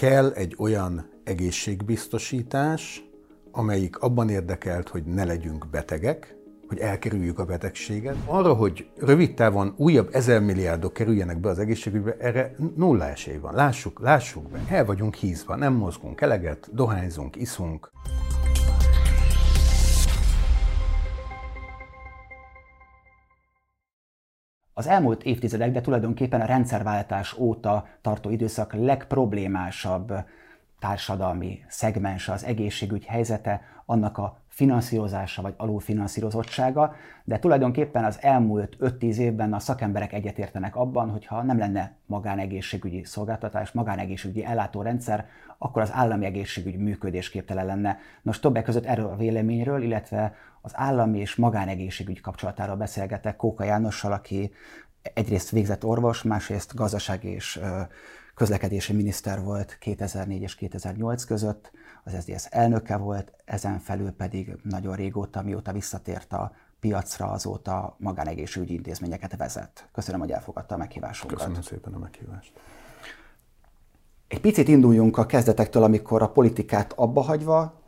Kell egy olyan egészségbiztosítás, amelyik abban érdekelt, hogy ne legyünk betegek, hogy elkerüljük a betegséget. Arra, hogy rövid távon újabb ezer milliárdok kerüljenek be az egészségügybe, erre nulla esély van. Lássuk, lássuk be. El vagyunk hízva, nem mozgunk eleget, dohányzunk, iszunk. Az elmúlt évtizedek, de tulajdonképpen a rendszerváltás óta tartó időszak legproblémásabb társadalmi szegmense az egészségügy helyzete, annak a finanszírozása vagy alulfinanszírozottsága, de tulajdonképpen az elmúlt 5-10 évben a szakemberek egyetértenek abban, hogy ha nem lenne magánegészségügyi szolgáltatás, magánegészségügyi ellátórendszer, akkor az állami egészségügy működésképtelen lenne. Nos, többek között erről a véleményről, illetve az állami és magánegészségügy kapcsolatáról beszélgetek Kóka Jánossal, aki egyrészt végzett orvos, másrészt gazdasági és közlekedési miniszter volt 2004 és 2008 között, az SZDSZ elnöke volt, ezen felül pedig nagyon régóta, mióta visszatért a piacra, azóta magánegészségügyi intézményeket vezet. Köszönöm, hogy elfogadta a meghívásunkat. Köszönöm szépen a meghívást. Egy picit induljunk a kezdetektől, amikor a politikát abba hagyva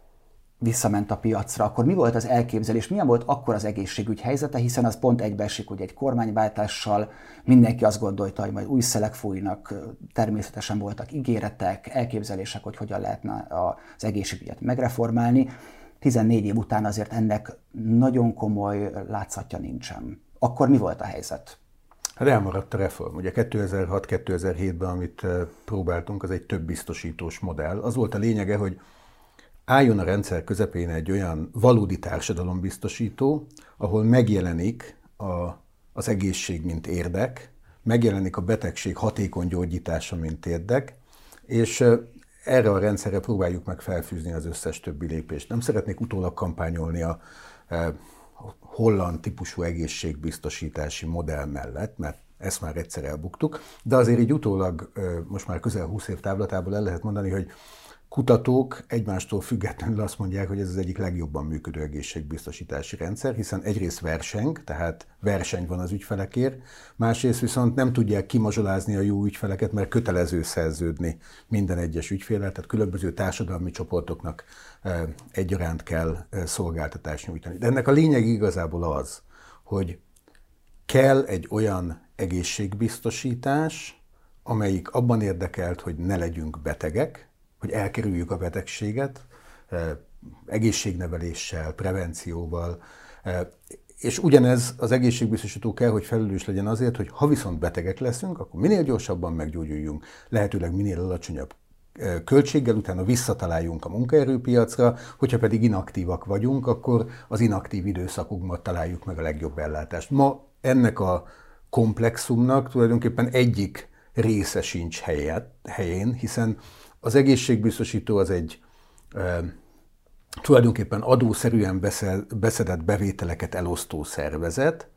visszament a piacra, akkor mi volt az elképzelés, milyen volt akkor az egészségügy helyzete, hiszen az pont egybeesik, hogy egy kormányváltással mindenki azt gondolta, hogy majd új szelek fújnak, természetesen voltak ígéretek, elképzelések, hogy hogyan lehetne az egészségügyet megreformálni. 14 év után azért ennek nagyon komoly látszatja nincsen. Akkor mi volt a helyzet? Hát elmaradt a reform. Ugye 2006-2007-ben, amit próbáltunk, az egy több biztosítós modell. Az volt a lényege, hogy álljon a rendszer közepén egy olyan valódi társadalombiztosító, ahol megjelenik a, az egészség, mint érdek, megjelenik a betegség hatékony gyógyítása, mint érdek, és erre a rendszerre próbáljuk meg felfűzni az összes többi lépést. Nem szeretnék utólag kampányolni a, holland típusú egészségbiztosítási modell mellett, mert ezt már egyszer elbuktuk, de azért így utólag, most már közel 20 év távlatából el lehet mondani, hogy kutatók egymástól függetlenül azt mondják, hogy ez az egyik legjobban működő egészségbiztosítási rendszer, hiszen egyrészt verseng, tehát verseny van az ügyfelekért, másrészt viszont nem tudják kimazsolázni a jó ügyfeleket, mert kötelező szerződni minden egyes ügyféllel, tehát különböző társadalmi csoportoknak egyaránt kell szolgáltatást nyújtani. De ennek a lényeg igazából az, hogy kell egy olyan egészségbiztosítás, amelyik abban érdekelt, hogy ne legyünk betegek, hogy elkerüljük a betegséget, egészségneveléssel, prevencióval, és ugyanez az egészségbiztosító kell, hogy felelős legyen azért, hogy ha viszont betegek leszünk, akkor minél gyorsabban meggyógyuljunk, lehetőleg minél alacsonyabb költséggel, utána visszataláljunk a munkaerőpiacra, hogyha pedig inaktívak vagyunk, akkor az inaktív időszakunkban találjuk meg a legjobb ellátást. Ma ennek a komplexumnak tulajdonképpen egyik része sincs helyet, helyén, hiszen egészségbiztosító az egy tulajdonképpen adószerűen beszedett bevételeket elosztó szervezet,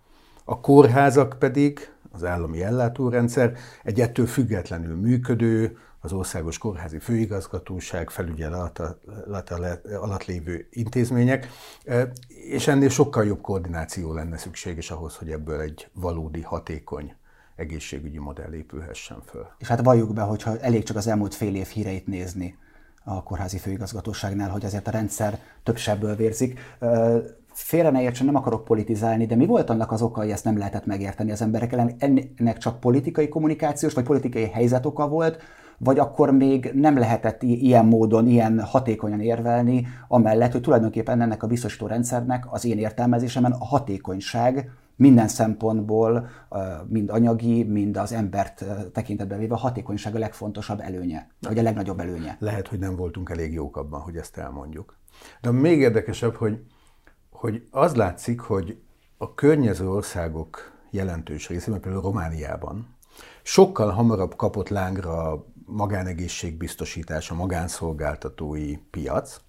a kórházak pedig, az állami ellátórendszer egy ettől függetlenül működő, az Országos Kórházi Főigazgatóság felügyelet alatt lévő intézmények, és ennél sokkal jobb koordináció lenne szükséges ahhoz, hogy ebből egy valódi, hatékony egészségügyi modell épülhessen föl. És hát valljuk be, hogyha elég csak az elmúlt fél év híreit nézni a kórházi főigazgatóságnál, hogy azért a rendszer több sebből vérzik. Félre ne értsen, nem akarok politizálni, de mi volt annak az oka, hogy ezt nem lehetett megérteni az emberek ellen? Ennek csak politikai kommunikációs vagy politikai helyzet oka volt, vagy akkor még nem lehetett ilyen módon, ilyen hatékonyan érvelni, amellett, hogy tulajdonképpen ennek a biztosító rendszernek az én értelmezésemben a hatékonyság minden szempontból, mind anyagi, mind az embert tekintetbe véve a hatékonyság a legfontosabb előnye, vagy a legnagyobb előnye. Lehet, hogy nem voltunk elég jók abban, hogy ezt elmondjuk. De még érdekesebb, hogy, hogy az látszik, hogy a környező országok jelentős részében, például Romániában, sokkal hamarabb kapott lángra magánegészségbiztosítás, a magánszolgáltatói piac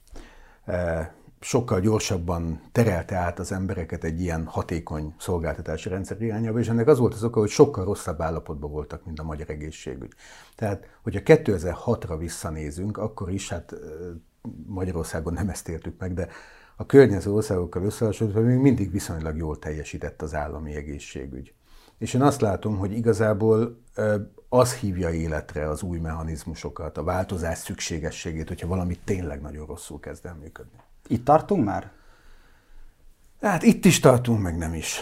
sokkal gyorsabban terelte át az embereket egy ilyen hatékony szolgáltatási rendszer irányába, és ennek az volt az oka, hogy sokkal rosszabb állapotban voltak, mint a magyar egészségügy. Tehát, hogyha 2006-ra visszanézünk, akkor is, hát Magyarországon nem ezt értük meg, de a környező országokkal összehasonlítva még mindig viszonylag jól teljesített az állami egészségügy. És én azt látom, hogy igazából az hívja életre az új mechanizmusokat, a változás szükségességét, hogyha valami tényleg nagyon rosszul kezd el működni. Itt tartunk már? Hát itt is tartunk, meg nem is.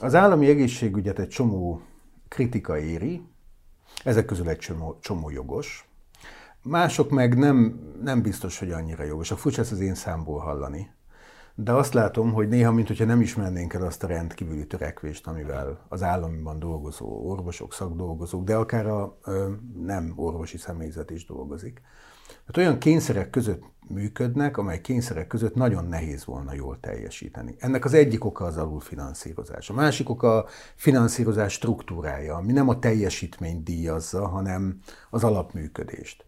Az állami egészségügyet egy csomó kritika éri, ezek közül egy csomó, csomó jogos. Mások meg nem, nem biztos, hogy annyira jogos. A furcsa ezt az én számból hallani. De azt látom, hogy néha, mint hogyha nem ismernénk el azt a rendkívüli törekvést, amivel az államiban dolgozó orvosok, szakdolgozók, de akár a ö, nem orvosi személyzet is dolgozik. Hát olyan kényszerek között működnek, amely kényszerek között nagyon nehéz volna jól teljesíteni. Ennek az egyik oka az alulfinanszírozás. A másik oka a finanszírozás struktúrája, ami nem a teljesítményt díjazza, hanem az alapműködést.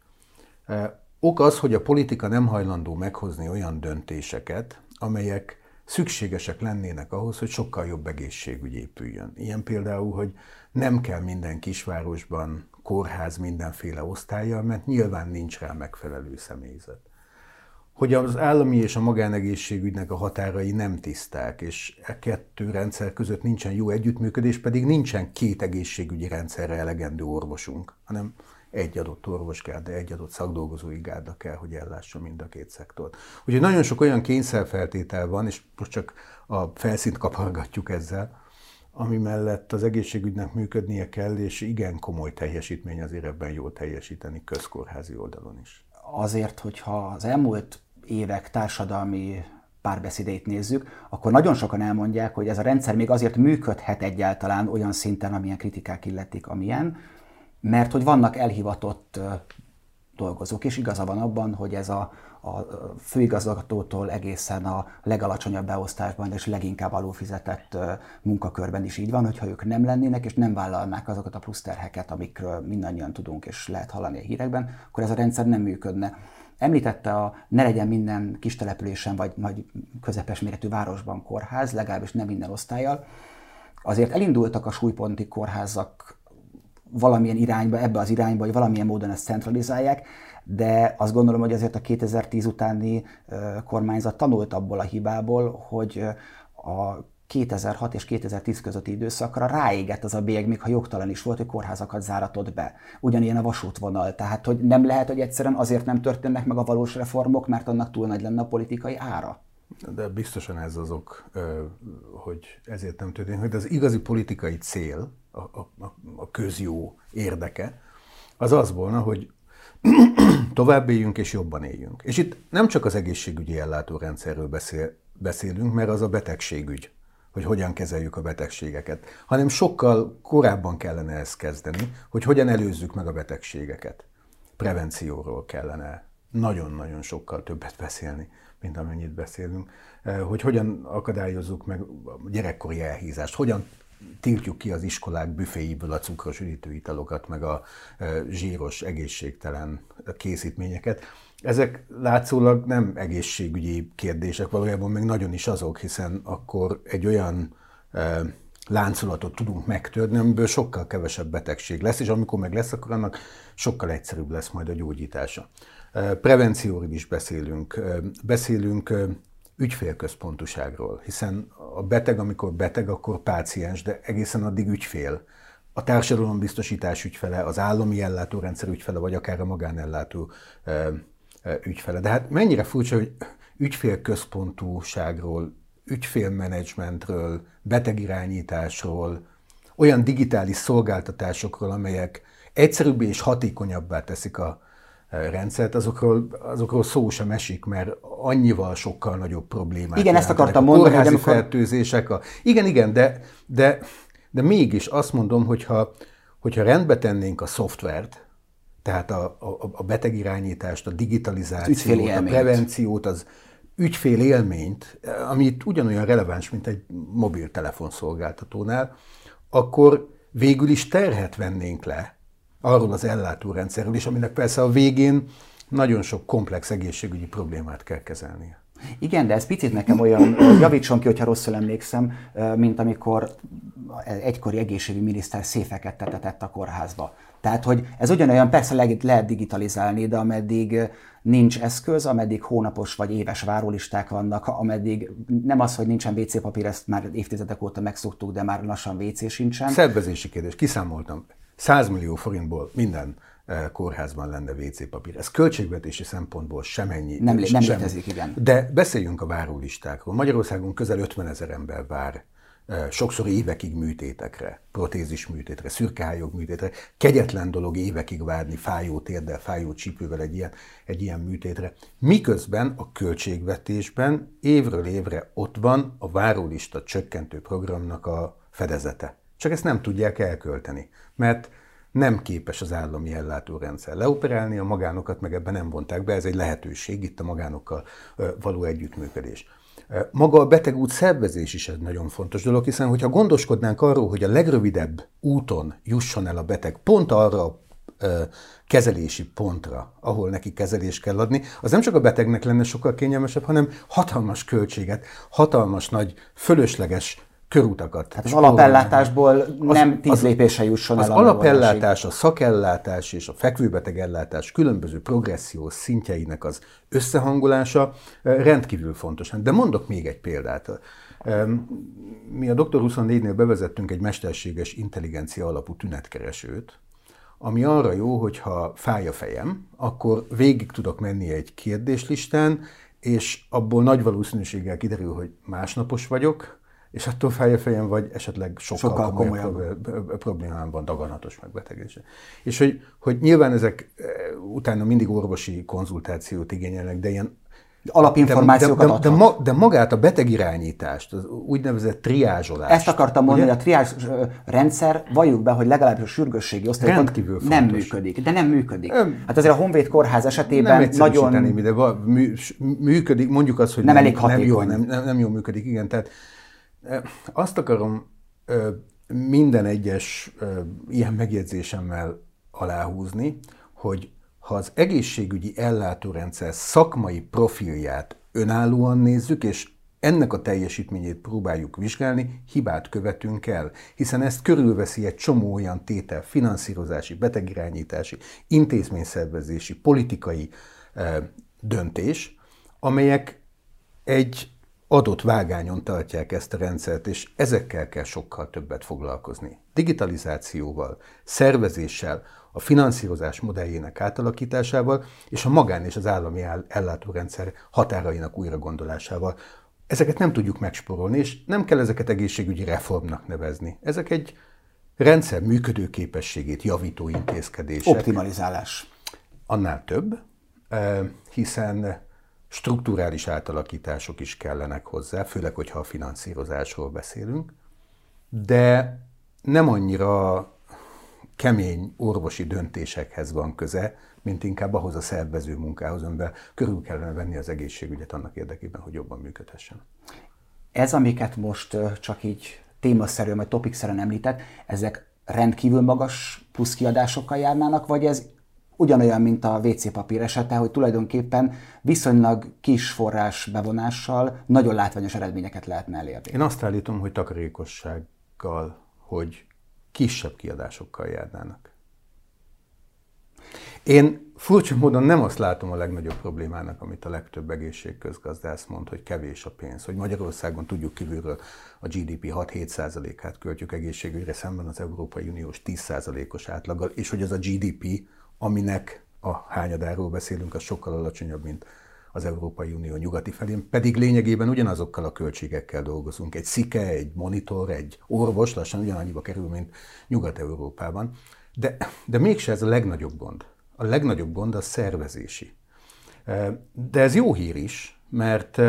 Ok az, hogy a politika nem hajlandó meghozni olyan döntéseket, amelyek szükségesek lennének ahhoz, hogy sokkal jobb egészségügy épüljön. Ilyen például, hogy nem kell minden kisvárosban kórház mindenféle osztálya, mert nyilván nincs rá megfelelő személyzet. Hogy az állami és a magánegészségügynek a határai nem tiszták, és e kettő rendszer között nincsen jó együttműködés, pedig nincsen két egészségügyi rendszerre elegendő orvosunk, hanem egy adott orvos kell, de egy adott szakdolgozói gárda kell, hogy ellássa mind a két szektort. Úgyhogy nagyon sok olyan kényszerfeltétel van, és most csak a felszínt kapargatjuk ezzel, ami mellett az egészségügynek működnie kell, és igen komoly teljesítmény azért ebben jól teljesíteni közkórházi oldalon is. Azért, hogyha az elmúlt évek társadalmi párbeszédét nézzük, akkor nagyon sokan elmondják, hogy ez a rendszer még azért működhet egyáltalán olyan szinten, amilyen kritikák illetik, amilyen, mert hogy vannak elhivatott dolgozók, és igaza van abban, hogy ez a, a főigazgatótól egészen a legalacsonyabb beosztásban és leginkább alulfizetett munkakörben is így van, hogyha ők nem lennének és nem vállalnák azokat a plusz terheket, amikről mindannyian tudunk és lehet hallani a hírekben, akkor ez a rendszer nem működne. Említette a ne legyen minden kis településen vagy, vagy közepes méretű városban kórház, legalábbis nem minden osztályjal. Azért elindultak a súlyponti kórházak valamilyen irányba, ebbe az irányba, hogy valamilyen módon ezt centralizálják, de azt gondolom, hogy azért a 2010 utáni kormányzat tanult abból a hibából, hogy a 2006 és 2010 közötti időszakra ráégett az a bélyeg, még ha jogtalan is volt, hogy kórházakat záratott be. Ugyanilyen a vasútvonal. Tehát, hogy nem lehet, hogy egyszerűen azért nem történnek meg a valós reformok, mert annak túl nagy lenne a politikai ára. De biztosan ez azok, hogy ezért nem történik, hogy az igazi politikai cél, a, a, a közjó érdeke, az az volna, hogy tovább éljünk és jobban éljünk. És itt nem csak az egészségügyi ellátórendszerről beszél, beszélünk, mert az a betegségügy, hogy hogyan kezeljük a betegségeket, hanem sokkal korábban kellene ezt kezdeni, hogy hogyan előzzük meg a betegségeket. Prevencióról kellene nagyon-nagyon sokkal többet beszélni, mint amennyit beszélünk, hogy hogyan akadályozzuk meg a gyerekkori elhízást, hogyan tiltjuk ki az iskolák büféiből a cukros üdítőitalokat, meg a zsíros, egészségtelen készítményeket. Ezek látszólag nem egészségügyi kérdések, valójában még nagyon is azok, hiszen akkor egy olyan láncolatot tudunk megtörni, amiből sokkal kevesebb betegség lesz, és amikor meg lesz, akkor annak sokkal egyszerűbb lesz majd a gyógyítása. Prevencióról is beszélünk. Beszélünk ügyfélközpontuságról, hiszen a beteg, amikor beteg, akkor páciens, de egészen addig ügyfél. A társadalombiztosítás ügyfele, az állami ellátórendszer ügyfele, vagy akár a magánellátó ügyfele. De hát mennyire furcsa, hogy ügyfélközpontúságról, ügyfélmenedzsmentről, betegirányításról, olyan digitális szolgáltatásokról, amelyek egyszerűbbé és hatékonyabbá teszik a, rendszert, azokról, azokról szó sem esik, mert annyival sokkal nagyobb problémák. Igen, ezt akartam mondani. hogy amikor... fertőzések. A... Igen, igen, de, de, de mégis azt mondom, hogyha, hogyha rendbe tennénk a szoftvert, tehát a, a, a betegirányítást, a digitalizációt, a prevenciót, az ügyfél élményt, amit ugyanolyan releváns, mint egy mobiltelefon szolgáltatónál, akkor végül is terhet vennénk le arról az ellátórendszerről is, aminek persze a végén nagyon sok komplex egészségügyi problémát kell kezelnie. Igen, de ez picit nekem olyan, javítson ki, hogyha rosszul emlékszem, mint amikor egykori egészségügyi miniszter széfeket tetetett a kórházba. Tehát, hogy ez ugyanolyan, persze lehet, lehet digitalizálni, de ameddig nincs eszköz, ameddig hónapos vagy éves várólisták vannak, ameddig nem az, hogy nincsen WC papír, ezt már évtizedek óta megszoktuk, de már lassan WC sincsen. Szervezési kérdés, kiszámoltam. 100 millió forintból minden eh, kórházban lenne WC papír. Ez költségvetési szempontból semennyi. Nem, nem sem. létezik, igen. De beszéljünk a várólistákról. Magyarországon közel 50 ezer ember vár sokszor évekig műtétekre, protézis műtétre, szürkehályog műtétre. Kegyetlen dolog évekig várni fájó térdel, fájó csípővel egy ilyen, egy ilyen műtétre. Miközben a költségvetésben évről évre ott van a várólista csökkentő programnak a fedezete. Csak ezt nem tudják elkölteni, mert nem képes az állami ellátórendszer leoperálni, a magánokat meg ebben nem vonták be, ez egy lehetőség, itt a magánokkal való együttműködés. Maga a betegút szervezés is egy nagyon fontos dolog, hiszen hogyha gondoskodnánk arról, hogy a legrövidebb úton jusson el a beteg pont arra a kezelési pontra, ahol neki kezelést kell adni, az nem csak a betegnek lenne sokkal kényelmesebb, hanem hatalmas költséget, hatalmas nagy fölösleges körutakat. Tehát az alapellátásból nem tíz lépése jusson az el. Az alapellátás, a szakellátás és a fekvőbeteg ellátás különböző progressziós szintjeinek az összehangolása rendkívül fontos. De mondok még egy példát. Mi a Dr. 24-nél bevezettünk egy mesterséges intelligencia alapú tünetkeresőt, ami arra jó, hogyha fáj a fejem, akkor végig tudok menni egy kérdéslistán, és abból nagy valószínűséggel kiderül, hogy másnapos vagyok, és attól fejem, vagy esetleg sokkal, sokkal komolyabb, komolyabb problémám van, daganatos megbetegedése. És hogy, hogy nyilván ezek eh, utána mindig orvosi konzultációt igényelnek, de ilyen alapinformációkat de, de, de, de, de magát a betegirányítást, az úgynevezett triázsolást. Ezt akartam mondani, hogy a triázs rendszer, valljuk be, hogy legalábbis a sürgősségi osztályokon nem működik. De nem működik. Hát azért a Honvéd Kórház esetében nem nagyon... de működik, mondjuk az, hogy nem, nem elég hatékony. Nem, jó, nem, nem jól működik, igen. Tehát azt akarom minden egyes ilyen megjegyzésemmel aláhúzni, hogy ha az egészségügyi ellátórendszer szakmai profilját önállóan nézzük, és ennek a teljesítményét próbáljuk vizsgálni, hibát követünk el, hiszen ezt körülveszi egy csomó olyan tétel, finanszírozási, betegirányítási, intézményszervezési, politikai döntés, amelyek egy adott vágányon tartják ezt a rendszert, és ezekkel kell sokkal többet foglalkozni. Digitalizációval, szervezéssel, a finanszírozás modelljének átalakításával, és a magán és az állami ellátórendszer határainak újra gondolásával. Ezeket nem tudjuk megsporolni, és nem kell ezeket egészségügyi reformnak nevezni. Ezek egy rendszer működőképességét javító intézkedések. Optimalizálás. Annál több, eh, hiszen strukturális átalakítások is kellenek hozzá, főleg, hogyha a finanszírozásról beszélünk, de nem annyira kemény orvosi döntésekhez van köze, mint inkább ahhoz a szervező munkához, amivel körül kellene venni az egészségügyet annak érdekében, hogy jobban működhessen. Ez, amiket most csak így témaszerűen vagy topikszerűen említett, ezek rendkívül magas pluszkiadásokkal járnának, vagy ez ugyanolyan, mint a WC papír esete, hogy tulajdonképpen viszonylag kis forrás bevonással nagyon látványos eredményeket lehetne elérni. Én azt állítom, hogy takarékossággal, hogy kisebb kiadásokkal járnának. Én furcsa módon nem azt látom a legnagyobb problémának, amit a legtöbb egészségközgazdász mond, hogy kevés a pénz, hogy Magyarországon tudjuk kívülről a GDP 6-7%-át költjük egészségügyre szemben az Európai Uniós 10%-os átlaggal, és hogy az a GDP aminek a hányadáról beszélünk, az sokkal alacsonyabb, mint az Európai Unió nyugati felén, pedig lényegében ugyanazokkal a költségekkel dolgozunk. Egy szike, egy monitor, egy orvos lassan ugyanannyiba kerül, mint Nyugat-Európában. De, de mégse ez a legnagyobb gond. A legnagyobb gond a szervezési. De ez jó hír is, mert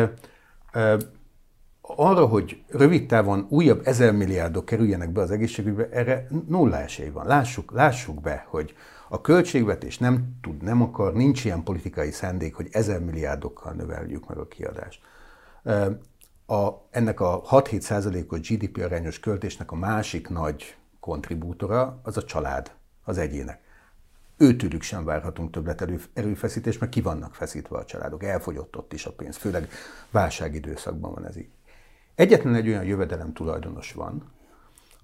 arra, hogy rövid távon újabb ezer milliárdok kerüljenek be az egészségügybe, erre nulla esély van. Lássuk, lássuk be, hogy a költségvetés nem tud, nem akar, nincs ilyen politikai szándék, hogy ezer milliárdokkal növeljük meg a kiadást. A, ennek a 6-7 százalékos GDP arányos költésnek a másik nagy kontribútora az a család, az egyének. őtőlük sem várhatunk többlet erőfeszítést, mert ki vannak feszítve a családok, elfogyott ott is a pénz, főleg válságidőszakban van ez így. Egyetlen egy olyan jövedelem tulajdonos van,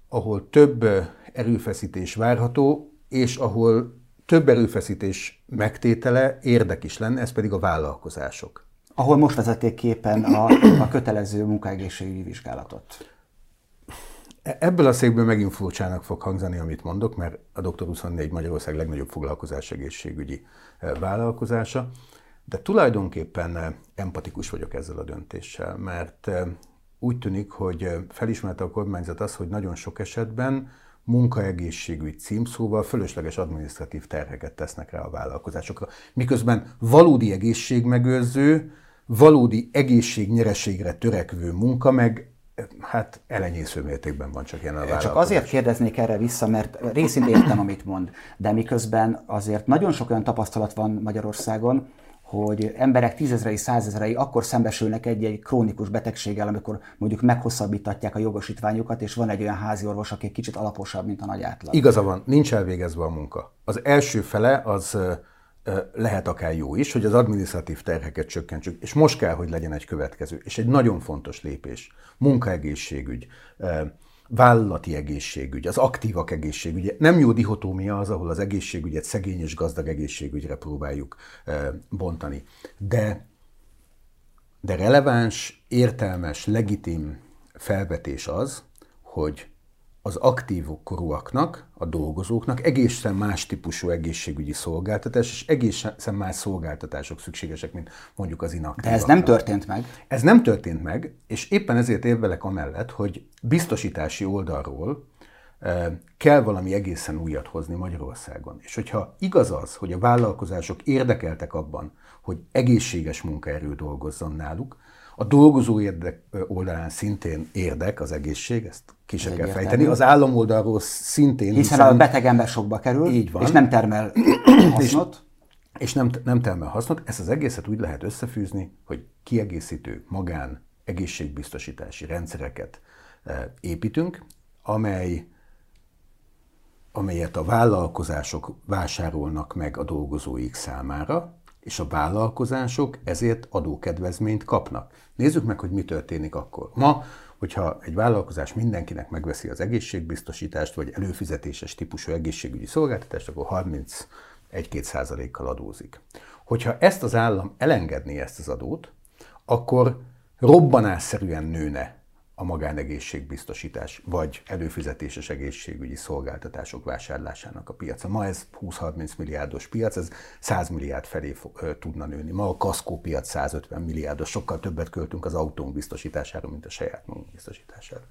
ahol több erőfeszítés várható, és ahol több erőfeszítés megtétele érdek is lenne, ez pedig a vállalkozások. Ahol most vezették képen a, a kötelező munkaegészségügyi vizsgálatot. E, ebből a székből megint furcsának fog hangzani, amit mondok, mert a Dr. 24 Magyarország legnagyobb foglalkozás egészségügyi e, vállalkozása, de tulajdonképpen e, empatikus vagyok ezzel a döntéssel, mert úgy tűnik, hogy felismerte a kormányzat azt, hogy nagyon sok esetben munkaegészségügy címszóval fölösleges adminisztratív terheket tesznek rá a vállalkozásokra. Miközben valódi egészségmegőrző, valódi egészségnyereségre törekvő munka meg hát elenyésző mértékben van csak ilyen a vállalkozás. Csak azért kérdeznék erre vissza, mert részint értem, amit mond, de miközben azért nagyon sok olyan tapasztalat van Magyarországon, hogy emberek tízezrei, százezrei akkor szembesülnek egy-egy krónikus betegséggel, amikor mondjuk meghosszabbítatják a jogosítványukat, és van egy olyan házi orvos, aki kicsit alaposabb, mint a nagy átlag. Igaza van, nincs elvégezve a munka. Az első fele az lehet akár jó is, hogy az adminisztratív terheket csökkentsük, és most kell, hogy legyen egy következő, és egy nagyon fontos lépés. Munkaegészségügy, vállalati egészségügy, az aktívak egészségügye. Nem jó dihotómia az, ahol az egészségügyet szegény és gazdag egészségügyre próbáljuk bontani. De, de releváns, értelmes, legitim felvetés az, hogy az aktív korúaknak, a dolgozóknak egészen más típusú egészségügyi szolgáltatás, és egészen más szolgáltatások szükségesek, mint mondjuk az inaktívaknak. De ez nem történt meg? Ez nem történt meg, és éppen ezért érvelek amellett, hogy biztosítási oldalról kell valami egészen újat hozni Magyarországon. És hogyha igaz az, hogy a vállalkozások érdekeltek abban, hogy egészséges munkaerő dolgozzon náluk, a dolgozó érdek oldalán szintén érdek az egészség, ezt ki se kell fejteni. Az állam oldalról szintén. Hiszen, hiszen a beteg ember sokba kerül, így van. és nem termel hasznot. És, és nem, nem termel hasznot. Ezt az egészet úgy lehet összefűzni, hogy kiegészítő, magán, egészségbiztosítási rendszereket építünk, amely amelyet a vállalkozások vásárolnak meg a dolgozóik számára, és a vállalkozások ezért adókedvezményt kapnak. Nézzük meg, hogy mi történik akkor. Ma, hogyha egy vállalkozás mindenkinek megveszi az egészségbiztosítást, vagy előfizetéses típusú egészségügyi szolgáltatást, akkor 31-2 százalékkal adózik. Hogyha ezt az állam elengedné ezt az adót, akkor robbanásszerűen nőne a magánegészségbiztosítás vagy előfizetéses egészségügyi szolgáltatások vásárlásának a piaca. Ma ez 20-30 milliárdos piac, ez 100 milliárd felé fog, tudna nőni. Ma a kaszkó piac 150 milliárdos, sokkal többet költünk az autónk biztosítására, mint a saját magunk biztosítására.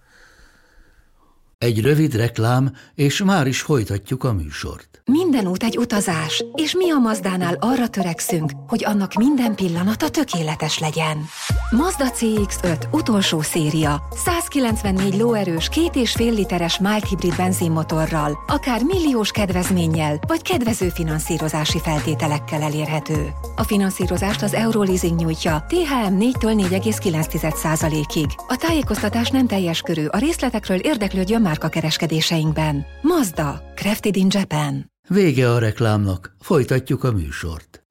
Egy rövid reklám, és már is folytatjuk a műsort. Minden út egy utazás, és mi a Mazdánál arra törekszünk, hogy annak minden pillanata tökéletes legyen. Mazda CX-5 utolsó széria. 194 lóerős, két és fél literes mild hibrid benzinmotorral, akár milliós kedvezménnyel, vagy kedvező finanszírozási feltételekkel elérhető. A finanszírozást az Euroleasing nyújtja, THM 4-től 4,9%-ig. A tájékoztatás nem teljes körű, a részletekről érdeklődjön márka kereskedéseinkben. Mazda, Crafted in Japan. Vége a reklámnak, folytatjuk a műsort.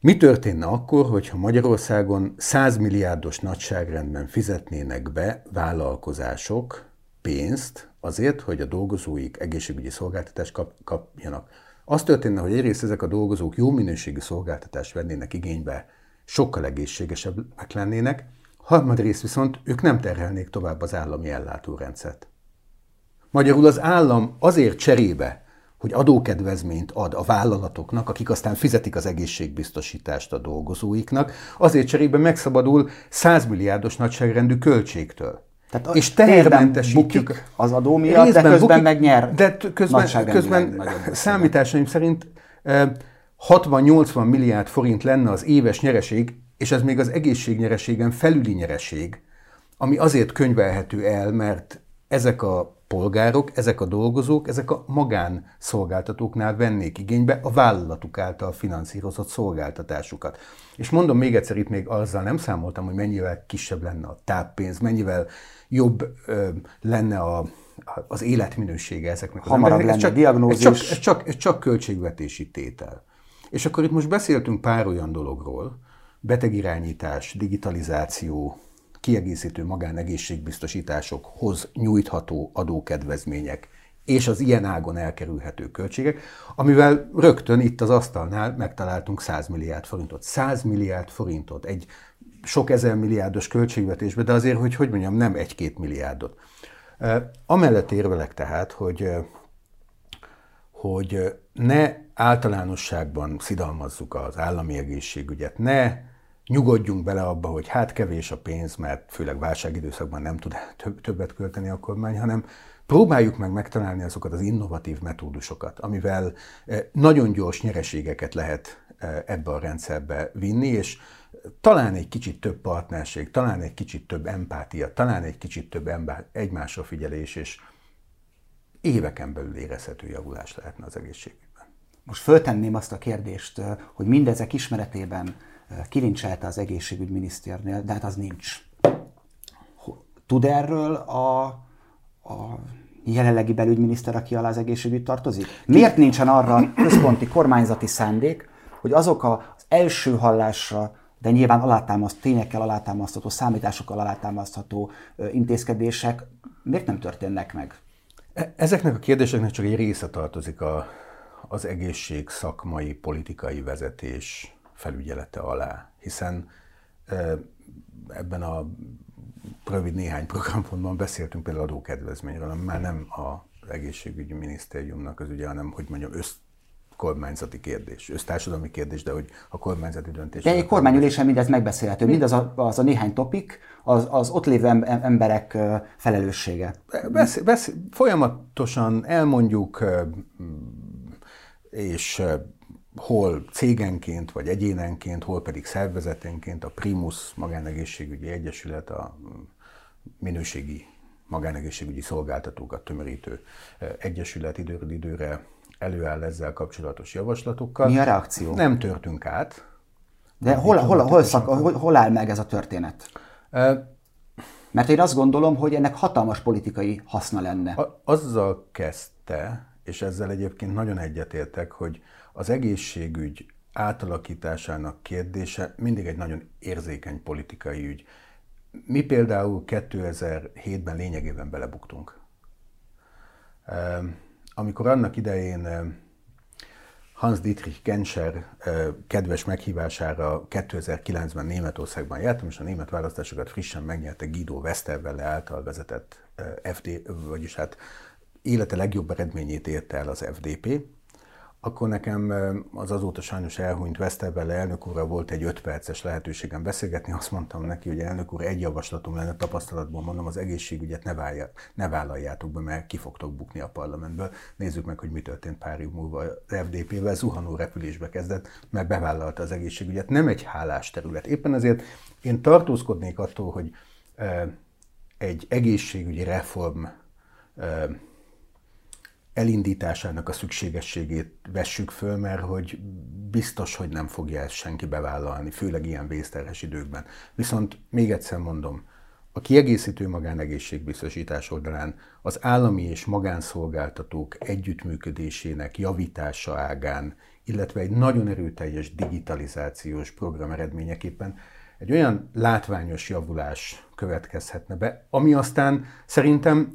Mi történne akkor, hogyha Magyarországon 100 milliárdos nagyságrendben fizetnének be vállalkozások pénzt azért, hogy a dolgozóik egészségügyi szolgáltatást kap, kapjanak? Az történne, hogy egyrészt ezek a dolgozók jó minőségű szolgáltatást vennének igénybe, sokkal egészségesebbek lennének, harmadrészt viszont ők nem terhelnék tovább az állami ellátórendszert. Magyarul az állam azért cserébe, hogy adókedvezményt ad a vállalatoknak, akik aztán fizetik az egészségbiztosítást a dolgozóiknak, azért cserébe megszabadul 100 milliárdos nagyságrendű költségtől. Tehát és tehermentesítjük az adó miatt, de közben bukik, meg nyer. De közben, közben számításaim szerint 60-80 milliárd forint lenne az éves nyereség, és ez még az egészségnyereségen felüli nyereség, ami azért könyvelhető el, mert ezek a polgárok, ezek a dolgozók, ezek a magánszolgáltatóknál vennék igénybe a vállalatuk által finanszírozott szolgáltatásukat. És mondom még egyszer, itt még azzal nem számoltam, hogy mennyivel kisebb lenne a táppénz, mennyivel jobb ö, lenne a az életminősége ezeknek Hamarabb lenne ez csak, diagnózis. Ez csak, ez, csak, ez csak költségvetési tétel. És akkor itt most beszéltünk pár olyan dologról, betegirányítás, digitalizáció, kiegészítő magánegészségbiztosításokhoz nyújtható adókedvezmények, és az ilyen ágon elkerülhető költségek, amivel rögtön itt az asztalnál megtaláltunk 100 milliárd forintot. 100 milliárd forintot egy sok ezer milliárdos költségvetésbe, de azért, hogy hogy mondjam, nem egy-két milliárdot. Amellett érvelek tehát, hogy, hogy ne általánosságban szidalmazzuk az állami egészségügyet, ne nyugodjunk bele abba, hogy hát kevés a pénz, mert főleg válságidőszakban nem tud többet költeni a kormány, hanem próbáljuk meg megtalálni azokat az innovatív metódusokat, amivel nagyon gyors nyereségeket lehet ebbe a rendszerbe vinni, és talán egy kicsit több partnerség, talán egy kicsit több empátia, talán egy kicsit több egymásra figyelés, és éveken belül érezhető javulás lehetne az egészségügyben. Most föltenném azt a kérdést, hogy mindezek ismeretében kilincselte az egészségügyminisztérnél, de hát az nincs. Tud erről a, a jelenlegi belügyminiszter, aki alá az egészségügy tartozik? Miért nincsen arra központi kormányzati szándék, hogy azok az első hallásra de nyilván alátámaszt, tényekkel alátámasztható, számításokkal alátámasztható intézkedések miért nem történnek meg? E, ezeknek a kérdéseknek csak egy része tartozik a, az egészség szakmai, politikai vezetés felügyelete alá, hiszen ebben a rövid néhány programpontban beszéltünk például adókedvezményről, ami már nem az egészségügyi minisztériumnak az ügye, hanem, hogy mondjam, össz, kormányzati kérdés, össztársadalmi kérdés, de hogy a kormányzati döntés. De egy kormányülésen mindez megbeszélhető, mindaz a, az a néhány topik, az, az ott lévő emberek felelőssége. Besz, besz, folyamatosan elmondjuk, és hol cégenként, vagy egyénenként, hol pedig szervezetenként a Primus Magánegészségügyi Egyesület, a minőségi magánegészségügyi szolgáltatókat tömörítő egyesület időről időre előáll ezzel kapcsolatos javaslatokkal. Mi a reakció? Nem törtünk át. De hol, hol, hol, szak, hol, hol áll meg ez a történet? Uh, Mert én azt gondolom, hogy ennek hatalmas politikai haszna lenne. A, azzal kezdte, és ezzel egyébként nagyon egyetértek, hogy az egészségügy átalakításának kérdése mindig egy nagyon érzékeny politikai ügy. Mi például 2007-ben lényegében belebuktunk. Amikor annak idején Hans Dietrich Genscher kedves meghívására 2009-ben Németországban jártam, és a német választásokat frissen megnyerte Guido Westerwelle által vezetett FD, vagyis hát élete legjobb eredményét érte el az FDP, akkor nekem az azóta sajnos elhunyt Westerwelle elnök úrral volt egy öt perces lehetőségem beszélgetni. Azt mondtam neki, hogy elnök úr, egy javaslatom lenne tapasztalatból, mondom, az egészségügyet ne, válja, ne vállaljátok be, mert ki fogtok bukni a parlamentből. Nézzük meg, hogy mi történt pár év múlva. Az FDP-vel zuhanó repülésbe kezdett, mert bevállalta az egészségügyet. Nem egy hálás terület. Éppen ezért én tartózkodnék attól, hogy egy egészségügyi reform elindításának a szükségességét vessük föl, mert hogy biztos, hogy nem fogja ezt senki bevállalni, főleg ilyen vészterhes időkben. Viszont még egyszer mondom, a kiegészítő magánegészségbiztosítás oldalán az állami és magánszolgáltatók együttműködésének javítása ágán, illetve egy nagyon erőteljes digitalizációs program eredményeképpen egy olyan látványos javulás következhetne be, ami aztán szerintem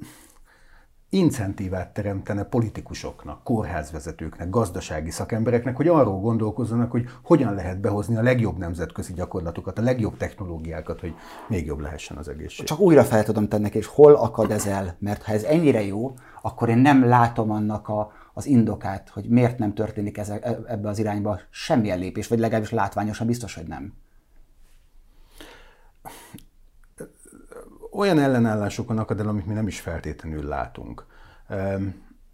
incentívát teremtene politikusoknak, kórházvezetőknek, gazdasági szakembereknek, hogy arról gondolkozzanak, hogy hogyan lehet behozni a legjobb nemzetközi gyakorlatokat, a legjobb technológiákat, hogy még jobb lehessen az egészség. Csak újra fel tudom tenni, és hol akad ez el? Mert ha ez ennyire jó, akkor én nem látom annak a, az indokát, hogy miért nem történik ez, ebbe az irányba semmilyen lépés, vagy legalábbis látványosan biztos, hogy nem. Olyan ellenállásokon akad el, amit mi nem is feltétlenül látunk.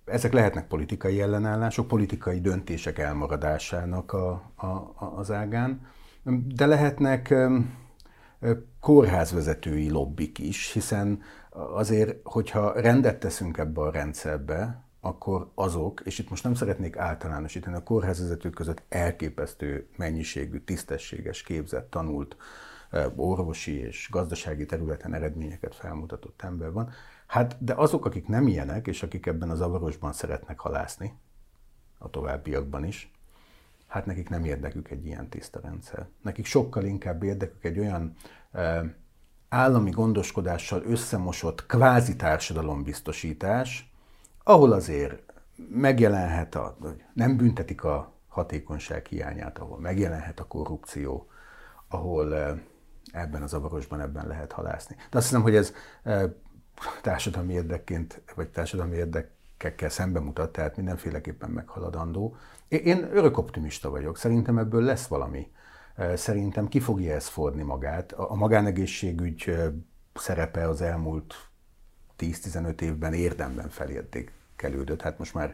Ezek lehetnek politikai ellenállások, politikai döntések elmaradásának a, a, az ágán, de lehetnek kórházvezetői lobbik is, hiszen azért, hogyha rendet teszünk ebbe a rendszerbe, akkor azok, és itt most nem szeretnék általánosítani, a kórházvezetők között elképesztő mennyiségű, tisztességes, képzett, tanult orvosi és gazdasági területen eredményeket felmutatott ember van, Hát, de azok, akik nem ilyenek, és akik ebben a zavarosban szeretnek halászni, a továbbiakban is, hát nekik nem érdekük egy ilyen tiszta rendszer. Nekik sokkal inkább érdekük egy olyan állami gondoskodással összemosott kvázi társadalombiztosítás, ahol azért megjelenhet, a, nem büntetik a hatékonyság hiányát, ahol megjelenhet a korrupció, ahol ebben a zavarosban ebben lehet halászni. De azt hiszem, hogy ez e, társadalmi érdekként, vagy társadalmi érdekekkel szembe mutat, tehát mindenféleképpen meghaladandó. Én örök optimista vagyok, szerintem ebből lesz valami. Szerintem ki fogja ezt fordni magát. A magánegészségügy szerepe az elmúlt 10-15 évben érdemben felértékelődött. Hát most már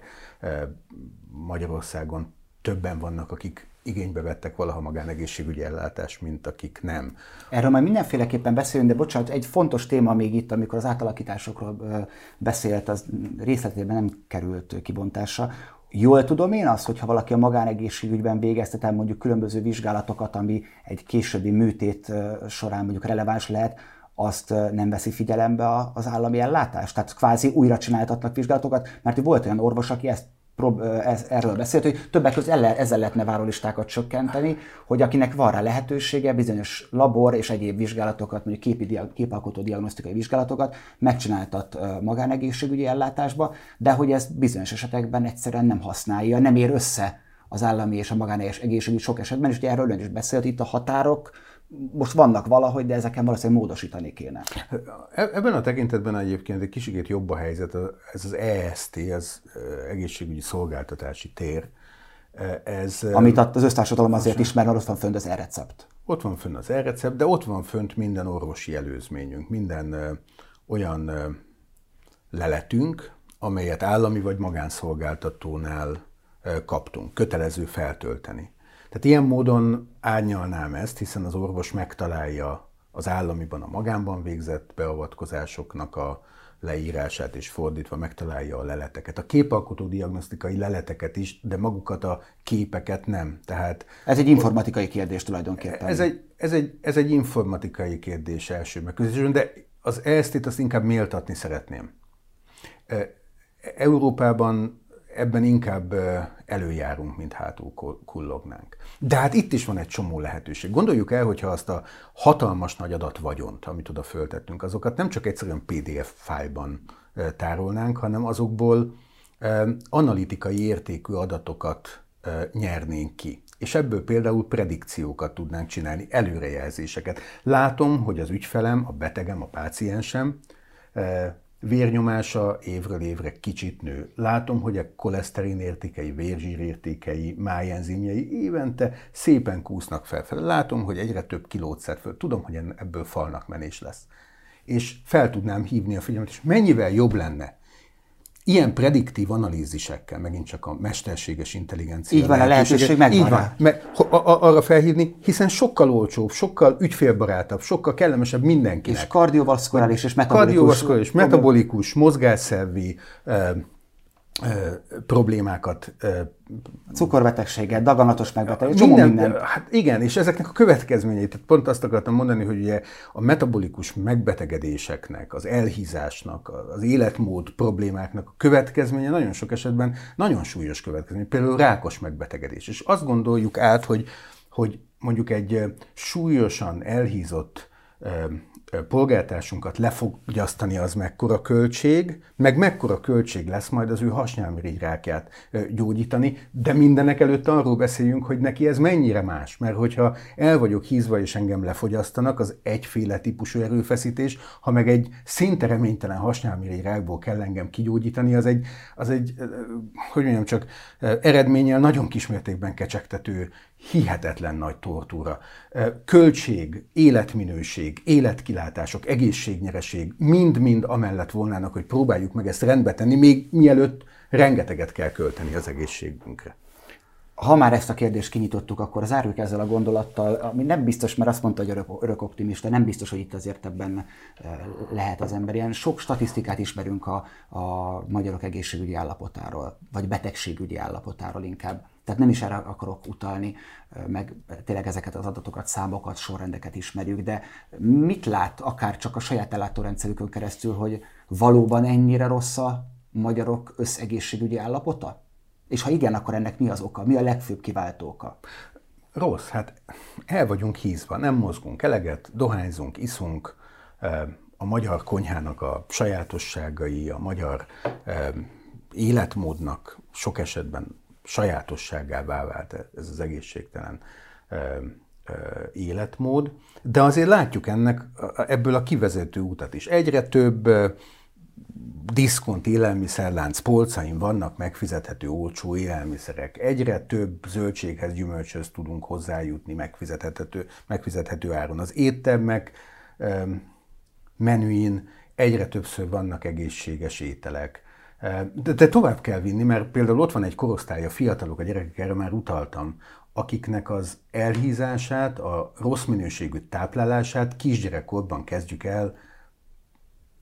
Magyarországon többen vannak, akik igénybe vettek valaha magánegészségügyi ellátást, mint akik nem. Erről majd mindenféleképpen beszélünk, de bocsánat, egy fontos téma még itt, amikor az átalakításokról beszélt, az részletében nem került kibontásra. Jól tudom én azt, hogyha valaki a magánegészségügyben végeztet el mondjuk különböző vizsgálatokat, ami egy későbbi műtét során mondjuk releváns lehet, azt nem veszi figyelembe az állami ellátás? Tehát kvázi újra csináltatnak vizsgálatokat, mert volt olyan orvos, aki ezt ez, erről beszélt, hogy többek között ezzel lehetne várólistákat csökkenteni, hogy akinek van rá lehetősége, bizonyos labor és egyéb vizsgálatokat, mondjuk képi, képalkotó diagnosztikai vizsgálatokat megcsináltat magánegészségügyi ellátásba, de hogy ez bizonyos esetekben egyszerűen nem használja, nem ér össze az állami és a magánegészségügy sok esetben, és ugye erről ön is beszélt, itt a határok, most vannak valahogy, de ezeken valószínűleg módosítani kéne. E-, ebben a tekintetben egyébként egy kicsit jobb a helyzet, ez az EST, az egészségügyi szolgáltatási tér. Ez, Amit az össztársadalom azért ismer, mert ott van fönt az e-recept. Ott van fönt az e-recept, de ott van fönt minden orvosi előzményünk, minden olyan leletünk, amelyet állami vagy magánszolgáltatónál kaptunk, kötelező feltölteni. Tehát ilyen módon árnyalnám ezt, hiszen az orvos megtalálja az államiban, a magánban végzett beavatkozásoknak a leírását, és fordítva megtalálja a leleteket. A képalkotó diagnosztikai leleteket is, de magukat a képeket nem. Tehát, ez egy informatikai kérdés tulajdonképpen. Ez egy, ez egy, ez egy informatikai kérdés első megközelítésben, de az EST-t azt inkább méltatni szeretném. Európában ebben inkább előjárunk, mint hátul kullognánk. De hát itt is van egy csomó lehetőség. Gondoljuk el, hogyha azt a hatalmas nagy adat vagyont, amit oda föltettünk, azokat nem csak egyszerűen PDF fájlban tárolnánk, hanem azokból analitikai értékű adatokat nyernénk ki. És ebből például predikciókat tudnánk csinálni, előrejelzéseket. Látom, hogy az ügyfelem, a betegem, a páciensem vérnyomása évről évre kicsit nő. Látom, hogy a koleszterin értékei, vérzsír értékei, májenzimjei évente szépen kúsznak felfelé. Látom, hogy egyre több kilót szed föl. Tudom, hogy ebből falnak menés lesz. És fel tudnám hívni a figyelmet, és mennyivel jobb lenne, ilyen prediktív analízisekkel, megint csak a mesterséges intelligencia. Így van, a lehetőség megvan. Így van, me, arra felhívni, hiszen sokkal olcsóbb, sokkal ügyfélbarátabb, sokkal kellemesebb mindenkinek. És kardiovaszkuláris és metabolikus. Kardiovaszkuláris, metabolikus, mozgásszervi, problémákat. Cukorbetegséget, daganatos megbetegséget, minden, minden. Hát igen, és ezeknek a következményeit, tehát pont azt akartam mondani, hogy ugye a metabolikus megbetegedéseknek, az elhízásnak, az életmód problémáknak a következménye nagyon sok esetben nagyon súlyos következmény, például rákos megbetegedés. És azt gondoljuk át, hogy, hogy mondjuk egy súlyosan elhízott polgártársunkat lefogyasztani, az mekkora költség, meg mekkora költség lesz majd az ő hasnyálmirigyrákját gyógyítani, de mindenek előtt arról beszéljünk, hogy neki ez mennyire más, mert hogyha el vagyok hízva és engem lefogyasztanak, az egyféle típusú erőfeszítés, ha meg egy szinte reménytelen hasnyálmirigyrákból kell engem kigyógyítani, az egy, az egy hogy mondjam csak, eredménnyel nagyon kismértékben kecsegtető hihetetlen nagy tortúra. Költség, életminőség, életkilátások, egészségnyereség mind-mind amellett volnának, hogy próbáljuk meg ezt rendbe tenni, még mielőtt rengeteget kell költeni az egészségünkre. Ha már ezt a kérdést kinyitottuk, akkor zárjuk ezzel a gondolattal, ami nem biztos, mert azt mondta, hogy örök, örök optimista, nem biztos, hogy itt azért ebben lehet az ember. Ilyen sok statisztikát ismerünk a, a magyarok egészségügyi állapotáról, vagy betegségügyi állapotáról inkább. Tehát nem is erre akarok utalni, meg tényleg ezeket az adatokat, számokat, sorrendeket ismerjük, de mit lát akár csak a saját ellátórendszerükön keresztül, hogy valóban ennyire rossz a magyarok összegészségügyi állapota? És ha igen, akkor ennek mi az oka? Mi a legfőbb kiváltó oka? Rossz, hát el vagyunk hízva, nem mozgunk eleget, dohányzunk, iszunk, a magyar konyhának a sajátosságai, a magyar életmódnak sok esetben sajátosságává vált ez az egészségtelen életmód, de azért látjuk ennek ebből a kivezető utat is. Egyre több diszkont élelmiszerlánc polcain vannak megfizethető olcsó élelmiszerek. Egyre több zöldséghez, gyümölcshöz tudunk hozzájutni megfizethető, megfizethető áron. Az éttermek menüin egyre többször vannak egészséges ételek. De, de tovább kell vinni, mert például ott van egy korosztály, fiatalok, a gyerekek, erre már utaltam, akiknek az elhízását, a rossz minőségű táplálását kisgyerekkorban kezdjük el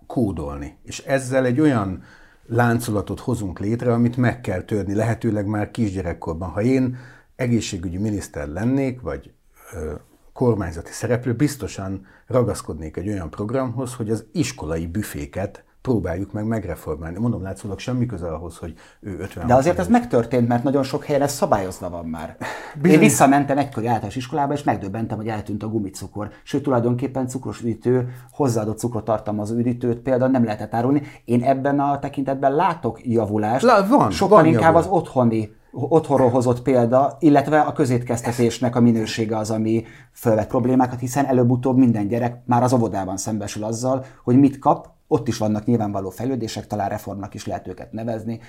kódolni. És ezzel egy olyan láncolatot hozunk létre, amit meg kell törni, lehetőleg már kisgyerekkorban. Ha én egészségügyi miniszter lennék, vagy ö, kormányzati szereplő, biztosan ragaszkodnék egy olyan programhoz, hogy az iskolai büféket próbáljuk meg megreformálni. Mondom, látszólag semmi köze ahhoz, hogy ő 50 De azért ez megtörtént, mert nagyon sok helyen ez szabályozva van már. Bizony... Én visszamentem egykori általános iskolába, és megdöbbentem, hogy eltűnt a gumicukor. Sőt, tulajdonképpen cukros üdítő, hozzáadott cukrot tartalmazó üdítőt például nem lehetett árulni. Én ebben a tekintetben látok javulást. La, van, Sokkal van inkább javulás. az otthoni otthonról hozott példa, illetve a közétkeztetésnek a minősége az, ami fölvet problémákat, hiszen előbb-utóbb minden gyerek már az óvodában szembesül azzal, hogy mit kap, ott is vannak nyilvánvaló fejlődések, talán reformnak is lehet őket nevezni.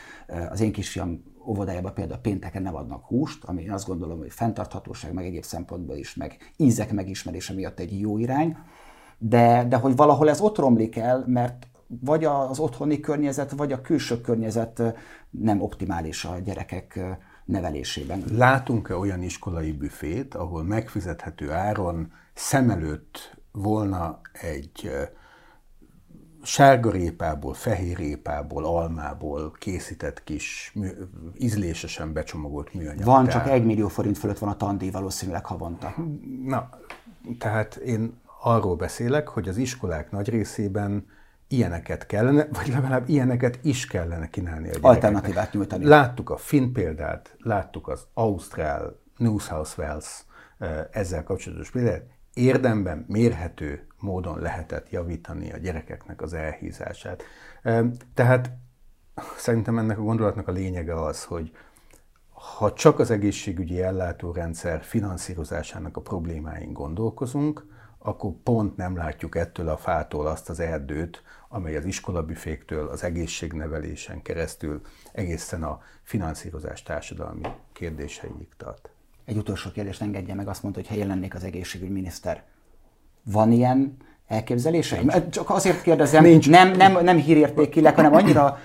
Az én kisfiam óvodájában például pénteken nem adnak húst, ami én azt gondolom, hogy fenntarthatóság, meg egyéb szempontból is, meg ízek megismerése miatt egy jó irány. De, de hogy valahol ez ott romlik el, mert vagy az otthoni környezet, vagy a külső környezet nem optimális a gyerekek nevelésében. Látunk-e olyan iskolai büfét, ahol megfizethető áron szem előtt volna egy sárgarépából, fehérrépából, almából készített kis, mű, ízlésesen becsomagolt műanyag. Van, csak egy millió forint fölött van a tandíj valószínűleg havonta. Na, tehát én arról beszélek, hogy az iskolák nagy részében ilyeneket kellene, vagy legalább ilyeneket is kellene kínálni a Alternatívát nyújtani. Láttuk a finn példát, láttuk az Ausztrál, New South Wales ezzel kapcsolatos példát. Érdemben mérhető módon lehetett javítani a gyerekeknek az elhízását. Tehát szerintem ennek a gondolatnak a lényege az, hogy ha csak az egészségügyi ellátórendszer finanszírozásának a problémáin gondolkozunk, akkor pont nem látjuk ettől a fától azt az erdőt, amely az iskolabüféktől, az egészségnevelésen keresztül egészen a finanszírozás társadalmi kérdéseig tart. Egy utolsó kérdést engedje meg, azt mondta, hogy ha én lennék az egészségügyminiszter. Van ilyen elképzelése? Csak azért kérdezem, Nincs. Nem, nem, nem hírértékileg, hanem annyira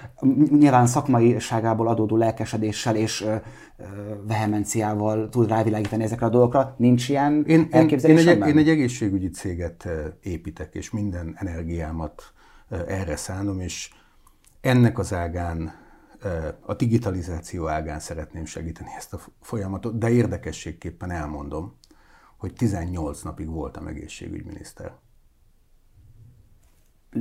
nyilván szakmaiságából adódó lelkesedéssel és ö, ö, vehemenciával tud rávilágítani ezekre a dolgokra. Nincs ilyen én, elképzelés? Én, én, egy, én egy egészségügyi céget építek, és minden energiámat erre szánom, és ennek az ágán, a digitalizáció ágán szeretném segíteni ezt a folyamatot, de érdekességképpen elmondom, hogy 18 napig voltam egészségügyminiszter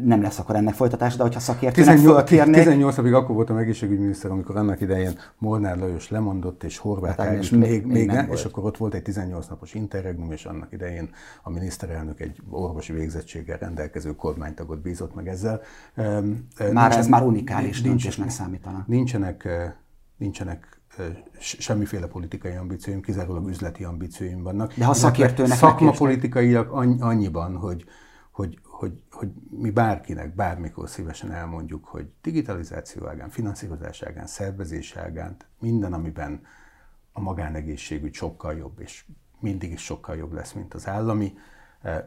nem lesz akkor ennek folytatása, de hogyha szakértőnek 18, 18 napig akkor voltam egészségügyminiszter, amikor annak idején Molnár Lajos lemondott, és Horváth hát, és még, még, még nem, és akkor ott volt egy 18 napos interregnum, és annak idején a miniszterelnök egy orvosi végzettséggel rendelkező kormánytagot bízott meg ezzel. Már Nincsen, ez már unikális döntésnek számítana. Nincsenek, nincsenek semmiféle politikai ambícióim, kizárólag üzleti ambícióim vannak. De ha szakértőnek Szakmapolitikaiak annyiban, hogy, hogy, hogy, hogy mi bárkinek bármikor szívesen elmondjuk, hogy digitalizáció ágán, finanszírozás ágán, szervezés ágán, minden, amiben a magánegészségügy sokkal jobb, és mindig is sokkal jobb lesz, mint az állami,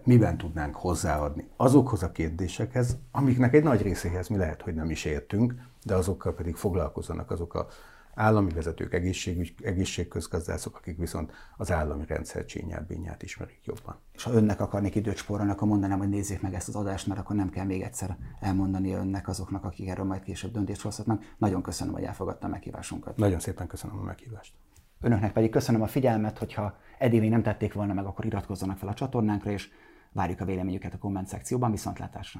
miben tudnánk hozzáadni azokhoz a kérdésekhez, amiknek egy nagy részéhez mi lehet, hogy nem is értünk, de azokkal pedig foglalkozzanak azok a állami vezetők, egészségügy, egészségközgazdászok, akik viszont az állami rendszer csínyát, bínyát ismerik jobban. És ha önnek akarnék időt spórolni, akkor mondanám, hogy nézzék meg ezt az adást, mert akkor nem kell még egyszer elmondani önnek azoknak, akik erről majd később döntést hozhatnak. Nagyon köszönöm, hogy elfogadta a meghívásunkat. Nagyon szépen köszönöm a meghívást. Önöknek pedig köszönöm a figyelmet, hogyha eddig még nem tették volna meg, akkor iratkozzanak fel a csatornánkra, és várjuk a véleményüket a komment szekcióban. Viszontlátásra!